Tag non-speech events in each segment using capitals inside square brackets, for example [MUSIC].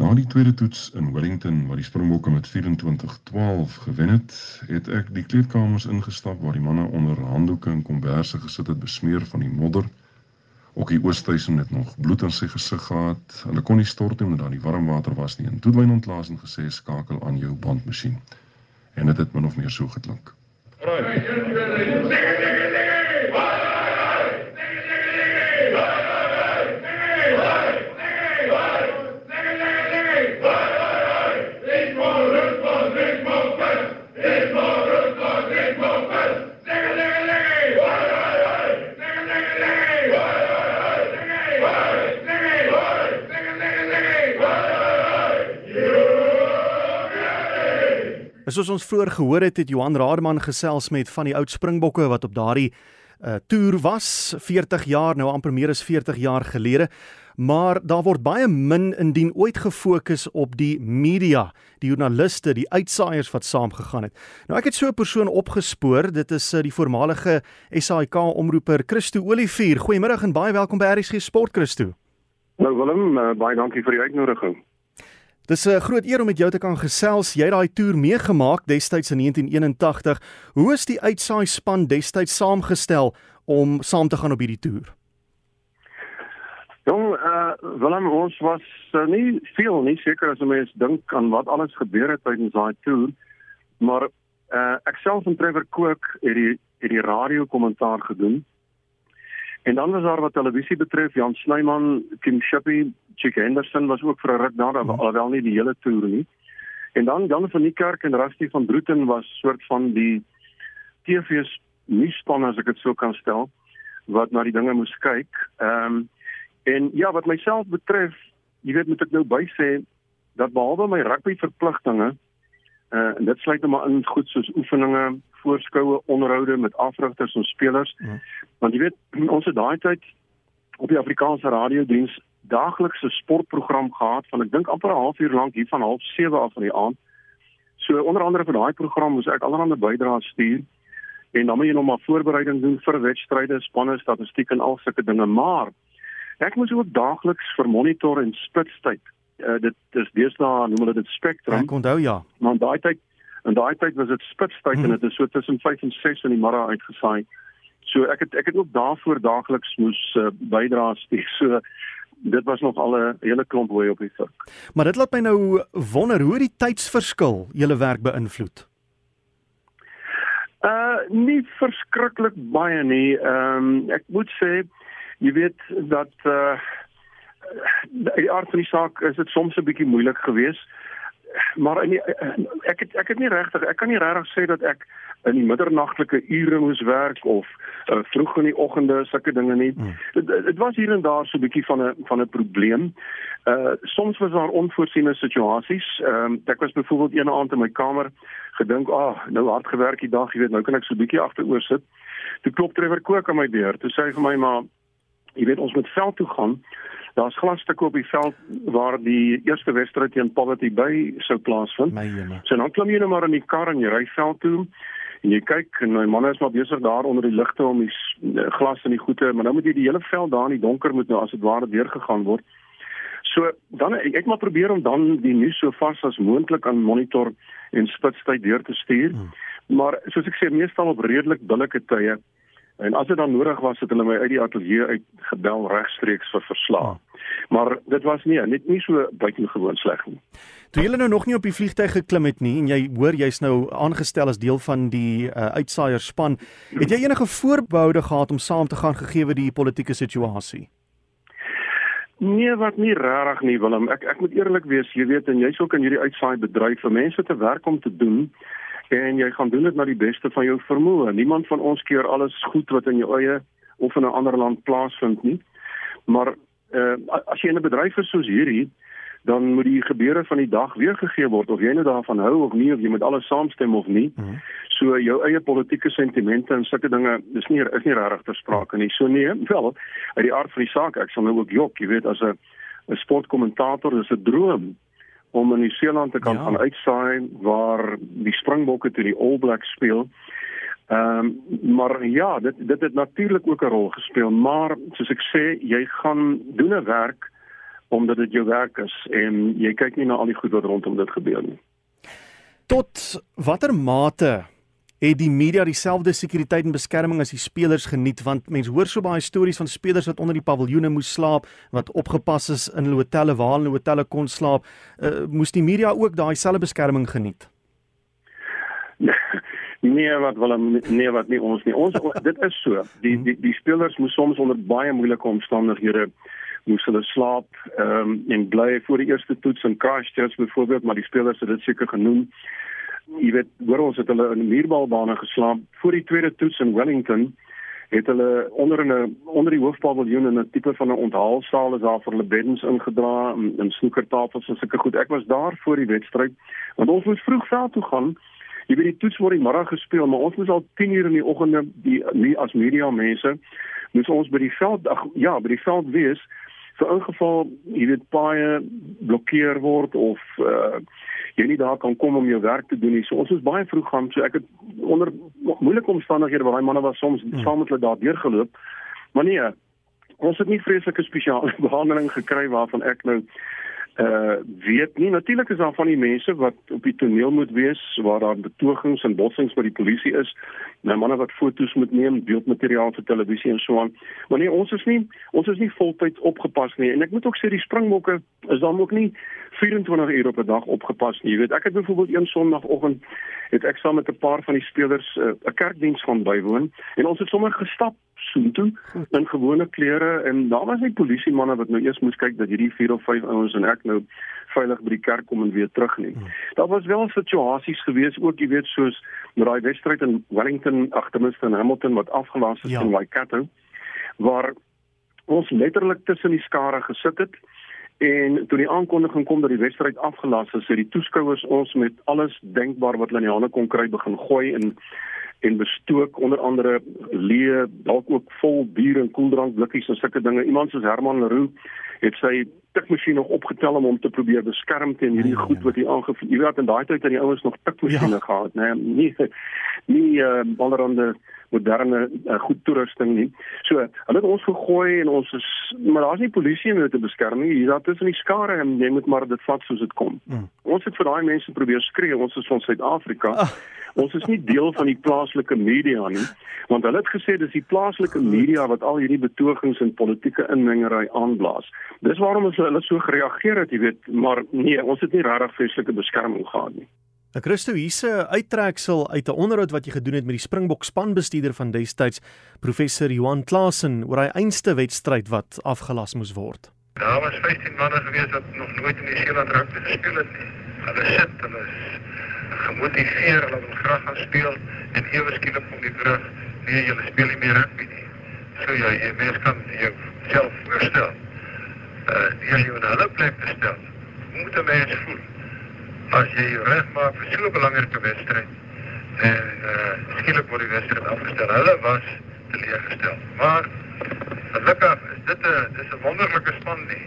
Na die tweede toets in Wellington waar die Springbokke met 24-12 gewen het, het ek die kleedkamers ingestap waar die manne onder handdoeke en komberse gesit het besmeer van die modder. Ook die Oosthuizen het nog bloed in sy gesig gehad. Hulle kon nie stort omdat daar nie warm water was nie. En toe wyn ontlaas en gesê skakel aan jou bandmasjien. En dit het min of meer so geklink. Right. Soos ons vroeër gehoor het, het Johan Rademan gesels met van die oud Springbokke wat op daardie uh, toer was 40 jaar nou amper meer as 40 jaar gelede. Maar daar word baie min indien ooit gefokus op die media, die joernaliste, die uitsaaiers wat saamgegaan het. Nou ek het so 'n persoon opgespoor. Dit is uh, die voormalige SAIK omroeper Christo Olivier. Goeiemôre en baie welkom by RSG Sport Christo. Nou Willem, uh, baie dankie vir die uitnodiging. Dis 'n groot eer om met jou te kan gesels. Jy het daai toer meegemaak destyds in 1981. Hoe is die uitsaai span destyds saamgestel om saam te gaan op hierdie toer? Jong, uh, Willem ons was uh, nie veel nie seker as mense dink aan wat alles gebeur het tydens daai toer. Maar uh, ek self en Trevor Cook het die het die radio kommentaar gedoen. En dan was daar wat televisie betref, Jan Snyman, Kim Shippey, Chick Henderson was ook vir 'n ruk daar, hmm. alhoewel nie die hele toer nie. En dan Jan van die Kerk en Rusty van Brooten was soort van die TV's nuusspan as ek dit sou kan stel wat na die dinge moes kyk. Ehm um, en ja, wat myself betref, jy weet moet ek nou by sê dat behalwe my rugby verpligtinge uh en dit sluit hom in goed soos oefeninge, voorskoue, onderhoude met afrigters en spelers. Ja. Want jy weet, [CLEARS THROAT] ons het daai tyd op die Afrikaanse radiodiens daaglikse sportprogram gehad van ek dink amper 'n halfuur lank hier van 07:30 af van die aand. So onder andere vir daai program moes ek allerlei bydraes stuur en dan moet jy nog maar voorbereiding doen vir wedstryde, spanne, statistiek en al sulke dinge, maar ek moes ook daagliks vir monitor en spitstyd. Uh, dit is deesdae noem hulle dit spectrum. Ek onthou ja. Maar daai tyd en daai tyd was dit spitstyd hmm. en dit is so tussen 5 en 6 in die middag uitgesaai. So ek het ek het ook daarvoor daagliks moes uh, bydraes stuur. [LAUGHS] So dit was nog al 'n hele klomp hoe op die vlug. Maar dit laat my nou wonder hoe die tydsverskil julle werk beïnvloed. Uh nie verskriklik baie nie. Ehm um, ek moet sê jy weet dat uh die aard van die saak is dit soms 'n bietjie moeilik geweest maar in die, ek het, ek het nie regtig ek kan nie regtig sê dat ek in die middernagtelike ure moes werk of uh, vroeg in die oggende sulke dinge nie. Hmm. Dit hmm. was hier en daar so 'n bietjie van 'n van 'n probleem. Uh soms was daar onvoorsiene situasies. Ehm uh, ek was byvoorbeeld een aand in my kamer gedink, "Ag, oh, nou hard gewerk die dag, jy weet, nou kan ek so 'n bietjie agteroor sit." Toe klop Trevor Kook aan my deur. Toe sê hy vir my, "Maar jy weet, ons moet veld toe gaan." Daar's glasstukke op die veld waar die eerste wedstryd teen Poverty Bay sou plaasvind. So dan klim jy nou maar in die kar en jy ry veld toe en jy kyk en my manne is maar besig daar onder die ligte om die eh, glas en die goeie, maar nou moet jy die hele veld daar in die donker moet nou as dit ware deurgegaan word. So dan ek, ek maar probeer om dan die nuus so vas as moontlik aan monitor en spitstyd deur te stuur. Hmm. Maar soos ek sê meestal op redelik billike tye En as dit dan nodig was, het hulle my uit die ateljee uit gebel regstreeks vir verslae. Maar dit was nie net nie so buitengewoon sleg nie. Toe jy nou nog nie op die vliegtyg geklim het nie en jy hoor jy's nou aangestel as deel van die uh, uitsaaierspan, het jy enige voorbehoude gehad om saam te gaan gegee die politieke situasie? Nee, wat nie regtig nie, Willem. Ek ek moet eerlik wees, jy weet en jy's ook in hierdie uitsaai bedryf vir mense te werk om te doen en jy gaan doen dit na die beste van jou vermoë. Niemand van ons keer alles goed wat in jou eie of in 'n ander land plaasvind nie. Maar uh, as jy in 'n bedryf is soos hierdie, dan moet die gebeure van die dag weergegee word of jy nou daarvan hou of nie of jy met alles saamstem of nie. Mm. So jou eie politieke sentimente en sulke dinge, dis nie is nie regtig ter sprake nie. So nee, [LAUGHS] wel, uit die aard van die saak, ek sal nou ook jok, jy weet as 'n 'n sportkommentator is 'n droom om in Nieu-Seeland te kan ja. gaan uitsaai waar die Springbokke teen die All Blacks speel. Ehm um, maar ja, dit dit het natuurlik ook 'n rol gespeel, maar soos ek sê, jy gaan doen 'n werk omdat dit jou werk is en jy kyk nie na al die goed wat rondom dit gebeur nie. Tot watter mate het die media dieselfde sekuriteit en beskerming as die spelers geniet want mense hoor so baie stories van spelers wat onder die paviljoene moes slaap wat opgepas is in hulle hotelle waar hulle hotelle kon slaap. Uh, moes die media ook daai selfde beskerming geniet? [LAUGHS] Nee wat wel nee wat nie ons nie. Ons dit is so. Die die die spelers moes soms onder baie moeilike omstandighede moes hulle slaap um, en bly voor die eerste toets in Christchurch byvoorbeeld maar die spelers het dit seker genoem jy weet hoor ons het hulle in muurbalbane geslaap voor die tweede toets in Wellington het hulle onder 'n onder die hoofpaviljoen in 'n tipe van 'n onthaalsaal is daar vir hulle beddens ingedra en, en snoekertafels en sulke goed. Ek was daar voor die wedstryd want ons moes vroeg veld toe gaan. Jy weet die toets word die middag gespeel maar ons moes al 10 uur in die oggende die nie as media mense moes ons by die veld ach, ja by die veld wees. Vir ingeval jy weet baie blokkeer word of uh, jy nie daar kan kom om jou werk te doen nie. So ons is baie vroeg gaan. So ek het onder moeilike omstandighede waar daai manne was soms hmm. saam met hulle daar deurgeloop. Maar nee, ons het nie vreeslike spesiale [LAUGHS] behandeling gekry waarvan ek nou uh weet nie natuurlik is daar van die mense wat op die toneel moet wees waar daar betogings en botsings met die polisie is. Nou manne wat foto's moet neem beeldmateriaal vir televisie en so aan. Maar nee ons is nie ons is nie voltyds opgepas nie. En ek moet ook sê die springbokke is dan ook nie 24 uur op 'n dag opgepas nie. Jy weet ek het byvoorbeeld een sonoggend het ek saam met 'n paar van die spelers uh, 'n kerkdiens gaan bywoon en ons het sommer gestap soontoe in gewone klere en daar was net polisie manne wat nou eers moes kyk dat hierdie 4 of 5 ouens en ek nou veilig by die kerk kom en weer terug nie. Hmm. Daar was wel situasies gewees ook jy weet soos met daai wedstryd in Wellington agtermiste in Hamilton wat afgelas is ja. in Waikato waar ons letterlik tussen die skare gesit het en toe die aankondiging kom dat die wedstryd afgelas is, het die toeskouers ons met alles denkbaar wat hulle in die hande kon kry begin gooi en en bestook onder andere leë dalk ook vol bier en koeldrank blikkies en sulke dinge. Iemand soos Herman Leroux het sy tikmasjien nog opgetel om hom te probeer beskerm teen hierdie nee, goed nee. wat hy aangevoer. Jy weet in daai tyd het die ouens nog tikmasjiene ja. gehad, né? Nee, nie nie uh, allerhande moderne uh, goed toerusting nie. So, hulle het ons gegooi en ons is maar daar's nie polisie om te beskerm nie. Hier daar tussen die skare en jy moet maar dit vat soos dit kom. Mm. Ons het vir daai mense probeer skree. Ons is van Suid-Afrika. Ah. Ons is nie deel van die plaaslike media nie, want hulle het gesê dis die plaaslike media wat al hierdie betogings en politieke inmengery aanblaas. Dis waarom ons hulle so gereageer het, jy weet, maar nee, ons het nie regtig vreeslike beskerming gehad nie. Ek Christo hierse uittreksel uit 'n onderhoud wat jy gedoen het met die Springbok spanbestuurder van destyds, professor Johan Klasen, oor hy einste wedstryd wat afgelas moes word. Daar was 15 manne gewees wat nog nooit in die Seeland rugby gespeel het nie. Hulle sit, hulle is gemotiveer, hulle wil graag gaan speel en ewe skielik kom die terug, nee, jy speel nie meer rugby nie. So ja, jy mens kan jou self voorstel. Uh, jy jy in hulle plek te stel. Hoe moet 'n mens voel? as jy reg maak vir so 'n belangrike wedstryd en uh, skielik word die wedstryd afgestel. Hulle was teleurgestel. Maar gelukkig is dit 'n dis 'n wonderlike span nie.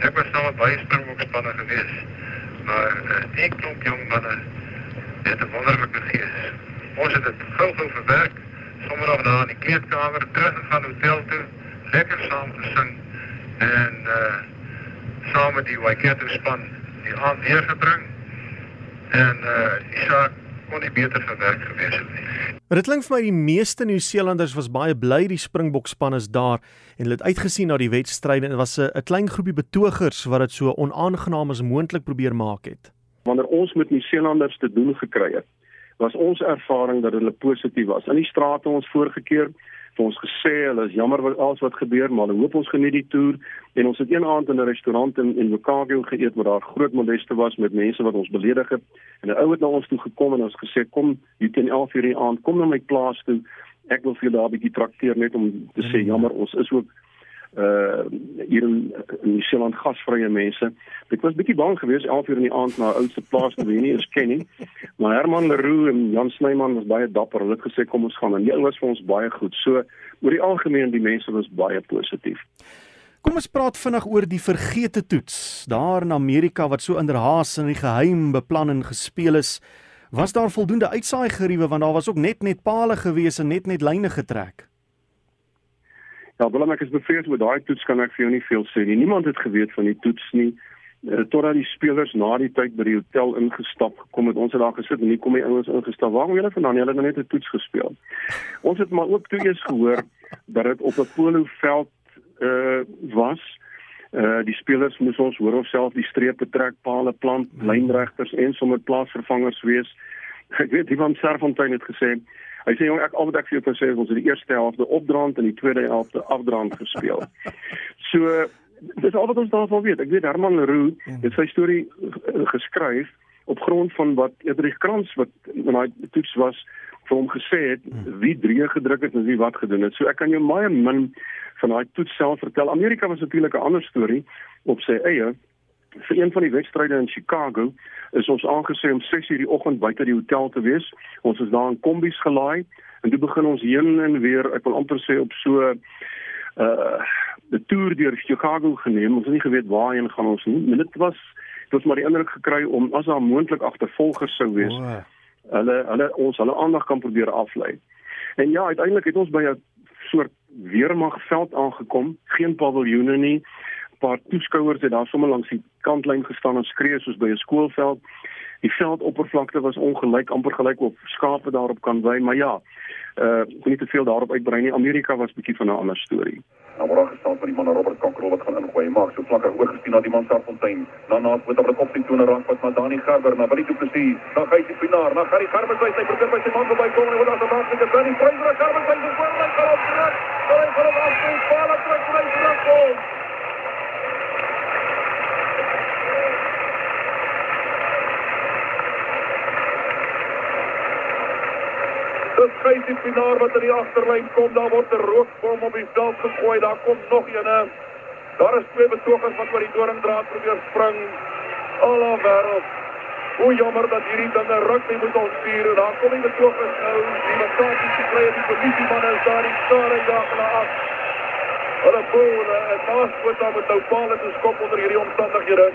Ek was saam met baie Springbok spanne gewees. Maar uh, die klomp jong manne het 'n wonderlike gees. Ons het dit gou-gou verwerk. Sommige nog daar in die kleedkamer terug gegaan hotel toe, lekker saam gesing en uh saam met die Waikato span die aand weer gebring en uh Isak kon nie beter gewerk gewees het nie. Dit klink vir my die meeste Nieu-Seelanders was baie bly die Springbok span is daar en hulle het uitgesien na die wedstryde en dit was 'n klein groepie betogers wat dit so onaangenaam as moontlik probeer maak het. Wanneer ons met Nieu-Seelanders te doen gekry het, was ons ervaring dat hulle positief was. In die strate ons voorgekeer vir ons gesê hulle is jammer wat alles wat gebeur maar hulle hoop ons geniet die toer. En ons het een aand in 'n restaurant in in Chicago geëet waar daar groot modeste was met mense wat ons beledig het. En 'n ou het na ons toe gekom en ons gesê kom hier teen 11:00 die aand kom na my plaas toe. Ek wil vir julle daar 'n bietjie trakteer net om te sê mm. jammer ons is ook uh hier in, in New Zealand gasvrye mense. Ek was bietjie bang geweest 11 uur in die aand na 'n oudste plaas wat jy nie eens ken nie. Maar Herman Leroux en Jan Snyman was baie dapper. Hulle het gesê kom ons gaan en die ouens vir ons baie goed. So oor die algemeen die mense was baie positief. Kom ons praat vinnig oor die vergete toets. Daar in Amerika wat so inderhaas in die geheim beplan en gespeel is, was daar voldoende uitsaai geriewe want daar was ook net net palle gewees en net net lyne getrek. Nou, wil ek is bevrees oor daai toets kan ek vir jou nie veel sê nie. Niemand het geweet van die toets nie. Uh, totdat die spelers na die tyd by die hotel ingestap gekom het. Ons het daar gesit en nie kom die ouens ingestap. Waarom julle vandaan? Hulle het net 'n toets gespeel. Ons het maar ook toe eers gehoor dat dit op 'n poloveld uh was. Uh die spelers moes ons hoor of self die strepe trek, palle plant, lynregters en sommer plaasvervangers wees. Ek weet Ivan Serfontein het gesê Hy sê jong ek al wat ek vir jou kan sê is ons het die eerste helfte opdraand en die tweede helfte afdraand gespeel. [LAUGHS] So dis al wat ons daarvan weet. Ek weet Herman Leroux het sy storie geskryf op grond van wat Edrich Krans wat in daai toets was vir hom gesê het wie drie gedruk het en wie wat gedoen het. So ek kan jou baie min van daai toets self vertel. Amerika was natuurlik 'n ander storie op sy eie. Vir een van die wedstryde in Chicago is ons aangesê om 6:00 die oggend buite die hotel te wees. Ons is daar in kombies gelaai en toe begin ons heen en weer, ek wil amper sê op so uh die toer deur Chicago geneem. Ons het nie geweet waarheen gaan ons nie. Dit was dit was maar die indruk gekry om as daar moontlik agtervolgers sou wees. Oh. Hulle hulle ons hulle aandag kan probeer aflei. En ja, uiteindelik het ons by 'n soort weermagveld aangekom. Geen paviljoene nie. 'n Paar toeskouers het daar sommer langs die kantlyn gestaan en skree soos by 'n skoolveld. Die veldoppervlakte was ongelyk, amper gelyk op skape daarop kan wy, maar ja, uh ek wil nie te veel daarop uitbrei nie. Amerika was bietjie van 'n ander storie. Nou word gestaan van die man Robert Kankrol wat gaan ingooi. Maak so vlakker oorgestien na die man Sarfontein. Na na met op die kop die tone raak wat maar Dani Gerber na Willie Duplessis. Dan gaan hy finaar. Na gaan die Gerber by sy probeer by sy man verby kom en word as 'n maak met die Bernie Fraser Gerber by die voorlyn kan optrek. Hy gaan op afstand val op trek by die kom. Dis Geysie Pinaar wat in die agterlyn kom. Daar word 'n rookbom op die veld gegooi. Daar kom nog een. Daar is twee betogers wat oor die doringdraad probeer spring. Almal wêreld. Hoe jammer dat hierdie dinge rugby moet ons stuur. Daar kom die betogers nou. Die mekaartjies die kry die polisie man is daar die stare jag hulle af. Hulle boel en naas moet dan met nou paal en skop onder hierdie omstandighede.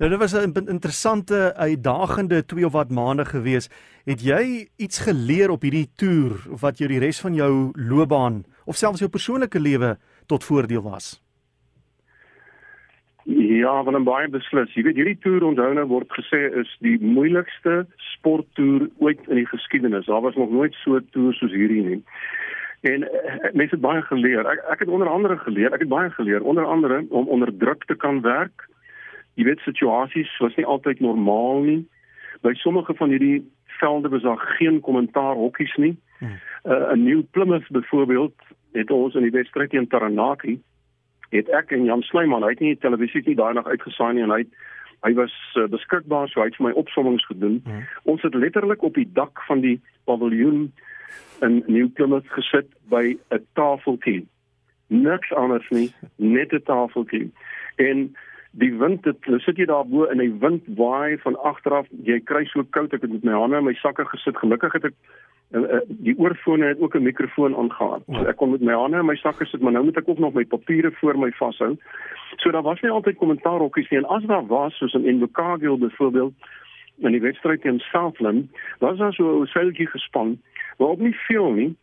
Nou dit was 'n interessante uitdagende 2 of wat maande gewees. Het jy iets geleer op hierdie toer wat jou die res van jou loopbaan of selfs jou persoonlike lewe tot voordeel was? Ja, van 'n baie beslis. Jy weet hierdie toer onthou nou word gesê is die moeilikste sporttoer ooit in die geskiedenis. Daar was nog nooit so 'n toer soos hierdie nie. En uh, mense het baie geleer. Ek ek het onder andere geleer, ek het baie geleer onder andere om onder druk te kan werk jy weet situasies was nie altyd normaal nie. By sommige van hierdie velde was daar geen kommentaar hokkies nie. Hmm. Uh, 'n Nuwe Plymouth byvoorbeeld het ons in die wedstryd teen Taranaki het ek en Jan Snyman, hy het nie televisie nie daai nag uitgesaai nie en hy hy was uh, beskikbaar so hy het vir my opsommings gedoen. Hmm. Ons het letterlik op die dak van die paviljoen in Nuwe Plymouth gesit by 'n tafeltjie. Niks anders nie, net 'n tafeltjie. En die wind het sit jy daar bo en die wind waai van agteraf jy kry so koud ek het met my hande in my sakke gesit. Gelukkig het ek uh, uh, die oorfone het ook 'n mikrofoon aangehaal so ek kon met my hande in my sakke sit maar nou moet ek ook nog my papiere voor my vashou. So daar was nie altyd kommentaar hokkies nie. En as daar was soos in Invercargill byvoorbeeld in die wedstryd teen Southland was daar so 'n seiltjie gespan maar ook nie veel nie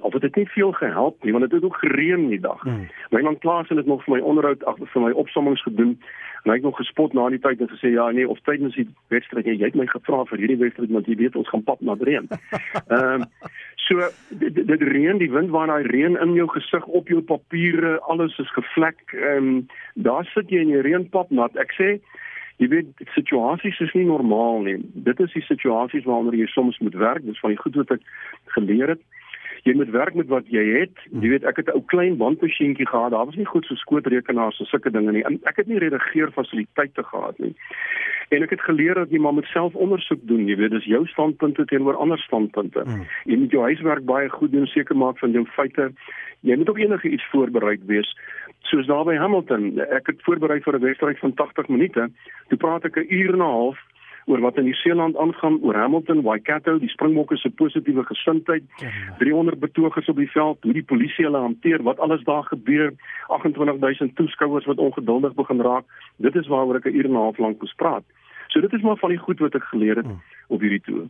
of dit het nie veel gehelp nie want dit het, het ook gereën die dag. Hmm. My man Klaas het dit nog vir my onderhoud agter vir my opsommings gedoen en hy het nog gespot na die tyd en gesê ja nee of tydens die wedstryd jy, het my gevra vir hierdie wedstryd want jy weet ons gaan pap na reën. [LAUGHS] Ehm um, so dit, dit reën die wind waar daai reën in jou gesig op jou papiere alles is gevlek en um, daar sit jy in die reënpap nat. Ek sê Jy weet situasies is nie normaal nie. Dit is die situasies waaronder jy soms moet werk. Dis van die goed wat ek geleer het jy moet werk met wat jy het. Jy weet ek het 'n ou klein bandmasjienkie gehad. Daar was nie goed so skootrekenaars en sulke dinge nie. En ek het nie redigeer fasiliteite gehad nie. En ek het geleer dat jy maar moet self ondersoek doen. Jy weet dis jou standpunte teenoor ander standpunte. Hmm. Jy moet jou huiswerk baie goed doen, seker maak van jou feite. Jy moet op enige iets voorberei wees. Soos daar by Hamilton, ek het voorberei vir 'n wedstryd van 80 minute. Toe praat ek 'n uur en 'n half oor wat in die Seeland aangaan oor Hamilton, Waikato, die Springbokke se positiewe gesindheid, 300 betogers op die veld, hoe die polisie hulle hanteer, wat alles daar gebeur, 28000 toeskouers wat ongeduldig begin raak. Dit is waaroor ek 'n uur en 'n half lank moes praat. So dit is maar van die goed wat ek geleer het hmm. op hierdie toer.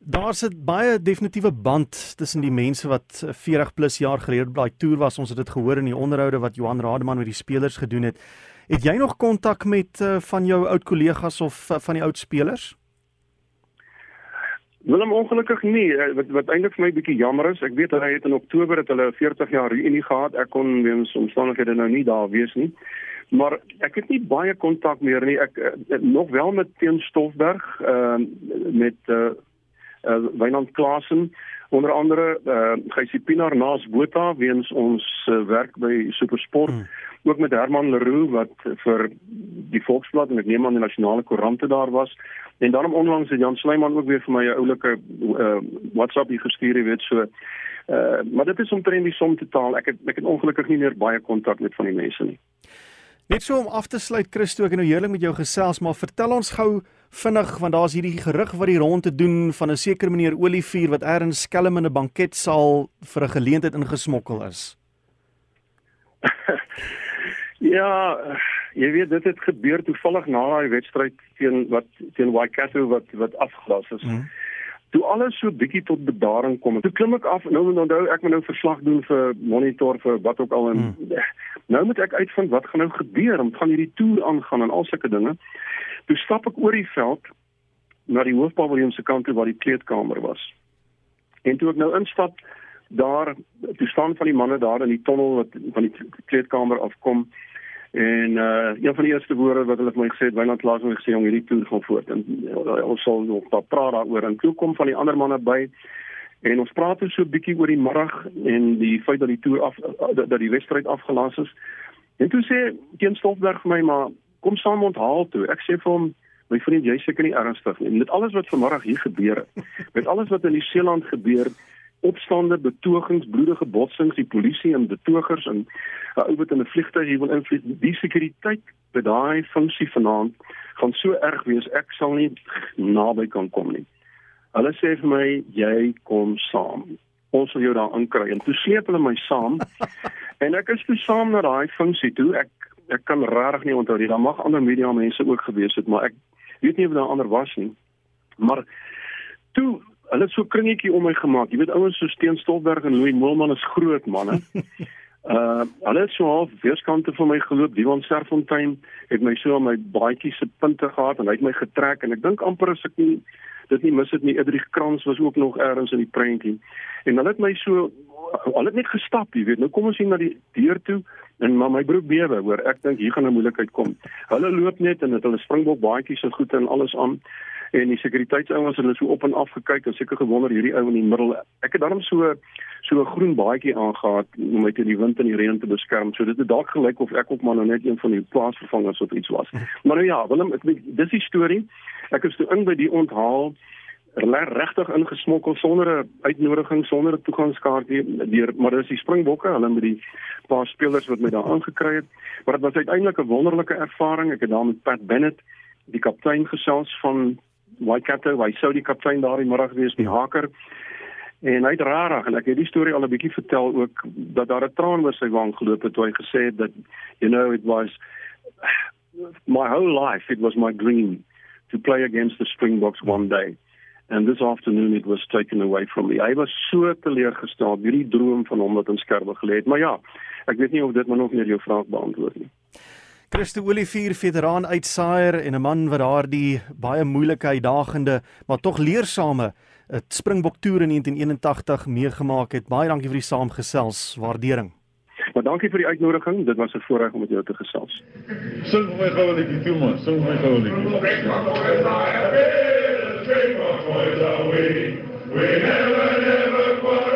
Daar's 'n baie definitiewe band tussen die mense wat 40 plus jaar gelede op daai toer was. Ons het dit gehoor in die onderhoude wat Johan Rademan met die spelers gedoen het. Het jy nog kontak met uh, van jou oud kollegas of uh, van die oud spelers? Willem ongelukkig nie eh, wat wat eintlik vir my bietjie jammer is. Ek weet hulle het in Oktober het hulle 40 jaar reunie gehad. Ek kon weens omstandighede nou nie daar wees nie. Maar ek het nie baie kontak meer nie. Ek nog wel met Teen Stoffberg, ehm uh, met uh, uh, Wynand Klasen onder andere uh, Gysie Pinaar naas Botha weens ons uh, werk by Supersport. Hmm. ook met Herman Leroux wat vir die Volksblad en ek neem aan die nasionale koerante daar was. En daarom onlangs het Jan Snyman ook weer vir my 'n oulike uh, WhatsApp hier gestuur jy weet so uh, maar dit is omtrent die som totaal. Ek het ek het ongelukkig nie meer baie kontak met van die mense nie. Net so om af te sluit Christo, ek het nou heerlik met jou gesels, maar vertel ons gou vinnig want daar's hierdie gerug wat die rond te doen van 'n sekere meneer Olivier wat eers skelm in 'n banketsaal vir 'n geleentheid ingesmokkel is. [LAUGHS] ja, jy weet dit het gebeur toevallig na daai wedstryd teen wat teen Waikato wat wat afgelas is. Hmm toe alles so bietjie tot bedaring kom. Toe klim ek af nou onthou ek moet nou verslag doen vir monitor vir wat ook al en hmm. nou moet ek uitvind wat gaan nou gebeur om van hierdie toer aangaan en al sulke dinge. Toe stap ek oor die veld na die hoofpaviljoen se kant toe waar die kleedkamer was. En toe ek nou instap daar toe staan van die manne daar in die tonnel wat van die kleedkamer afkom En uh een van die eerste woorde wat hulle vir my gesê het, Wynand laat my gesê om hierdie toer gaan voort en uh, ons sal nog daar praat daaroor en toe kom van die ander manne by en ons praat so 'n bietjie oor die middag en die feit dat die toer af uh, dat die wedstryd afgelas is. En toe sê Teen Stofberg vir my maar kom saam onthaal toe. Ek sê vir hom my vriend jy seker nie ernstig nie. Met alles wat vanmiddag hier gebeur het, [LAUGHS] met alles wat in die Seeland gebeur het opstande, betogings, bloedige botsings, die polisie en betogers en 'n ou wat in 'n vliegtuig hier wil invlieg. Die sekuriteit by daai funksie vanaand gaan so erg wees ek sal nie naby kan kom nie. Hulle sê vir my jy kom saam. Ons sal jou daar inkry. En toe sleep hulle my saam. [LAUGHS] en ek is toe saam na daai funksie toe. Ek ek kan regtig nie onthou nie. Daar mag ander media mense ook gewees het, maar ek weet nie of daar ander was nie. Maar toe hulle het so kringetjie om my gemaak. Jy weet ouens so Steen Stolberg en Louis Moelman is groot manne. [LAUGHS] uh hulle het so half weerskante van my geloop. Diwan Serfontein het my so aan my baadjie se punte gehad en hy het my getrek en ek dink amper as ek nie dit nie mis dit nie. Edrich Krans was ook nog ergens in die prentjie. En hulle het my so al het net gestap, jy weet. Nou kom ons hier na die deur toe en maar my broek bewe hoor. Ek dink hier gaan 'n moeilikheid kom. Hulle loop net en het hulle springbok baadjies so goed en alles aan en die sekuriteitsouens het hulle so op en af gekyk en seker gewonder hierdie ou in die middel. Ek het daarom so so 'n groen baadjie aangetree om my teen die wind en die reën te beskerm. So dit het dalk gelyk of ek ook maar nou net een van die plaasvervangers of iets was. [LAUGHS] Maar nou ja, Willem, ek weet dis die storie. Ek is toe in by die onthaal regtig ingesmokkel sonder 'n uitnodiging, sonder 'n toegangskaartjie deur maar dis die Springbokke, hulle met die paar spelers wat my daar aangekry het. Maar dit was uiteindelik 'n wonderlike ervaring. Ek het daar met Pat Bennett, die kaptein gesels van Waikato, hy sou die kaptein daardie middag wees, die haker. En hy het rarig en ek het die storie al 'n bietjie vertel ook dat daar 'n traan oor sy wang geloop het toe hy gesê het dat you know it was my whole life it was my dream to play against the Springboks one day. And this afternoon it was taken away from me. Hy was so teleurgestel deur die droom van hom wat in skerwe gelê het. Maar ja, ek weet nie of dit maar nog meer jou vraag beantwoord nie. Christo Olivier, veteraan uitsaaier en 'n man wat daardie baie moeilike uitdagende, maar tog leersame Springbok toer in 1981 meegemaak het. Baie dankie vir die saamgesels, waardering. Maar dankie vir die uitnodiging. Dit was 'n voorreg om met jou te gesels. Sing vir my gou 'n liedjie, toe man. Sing vir my gou 'n liedjie. We never never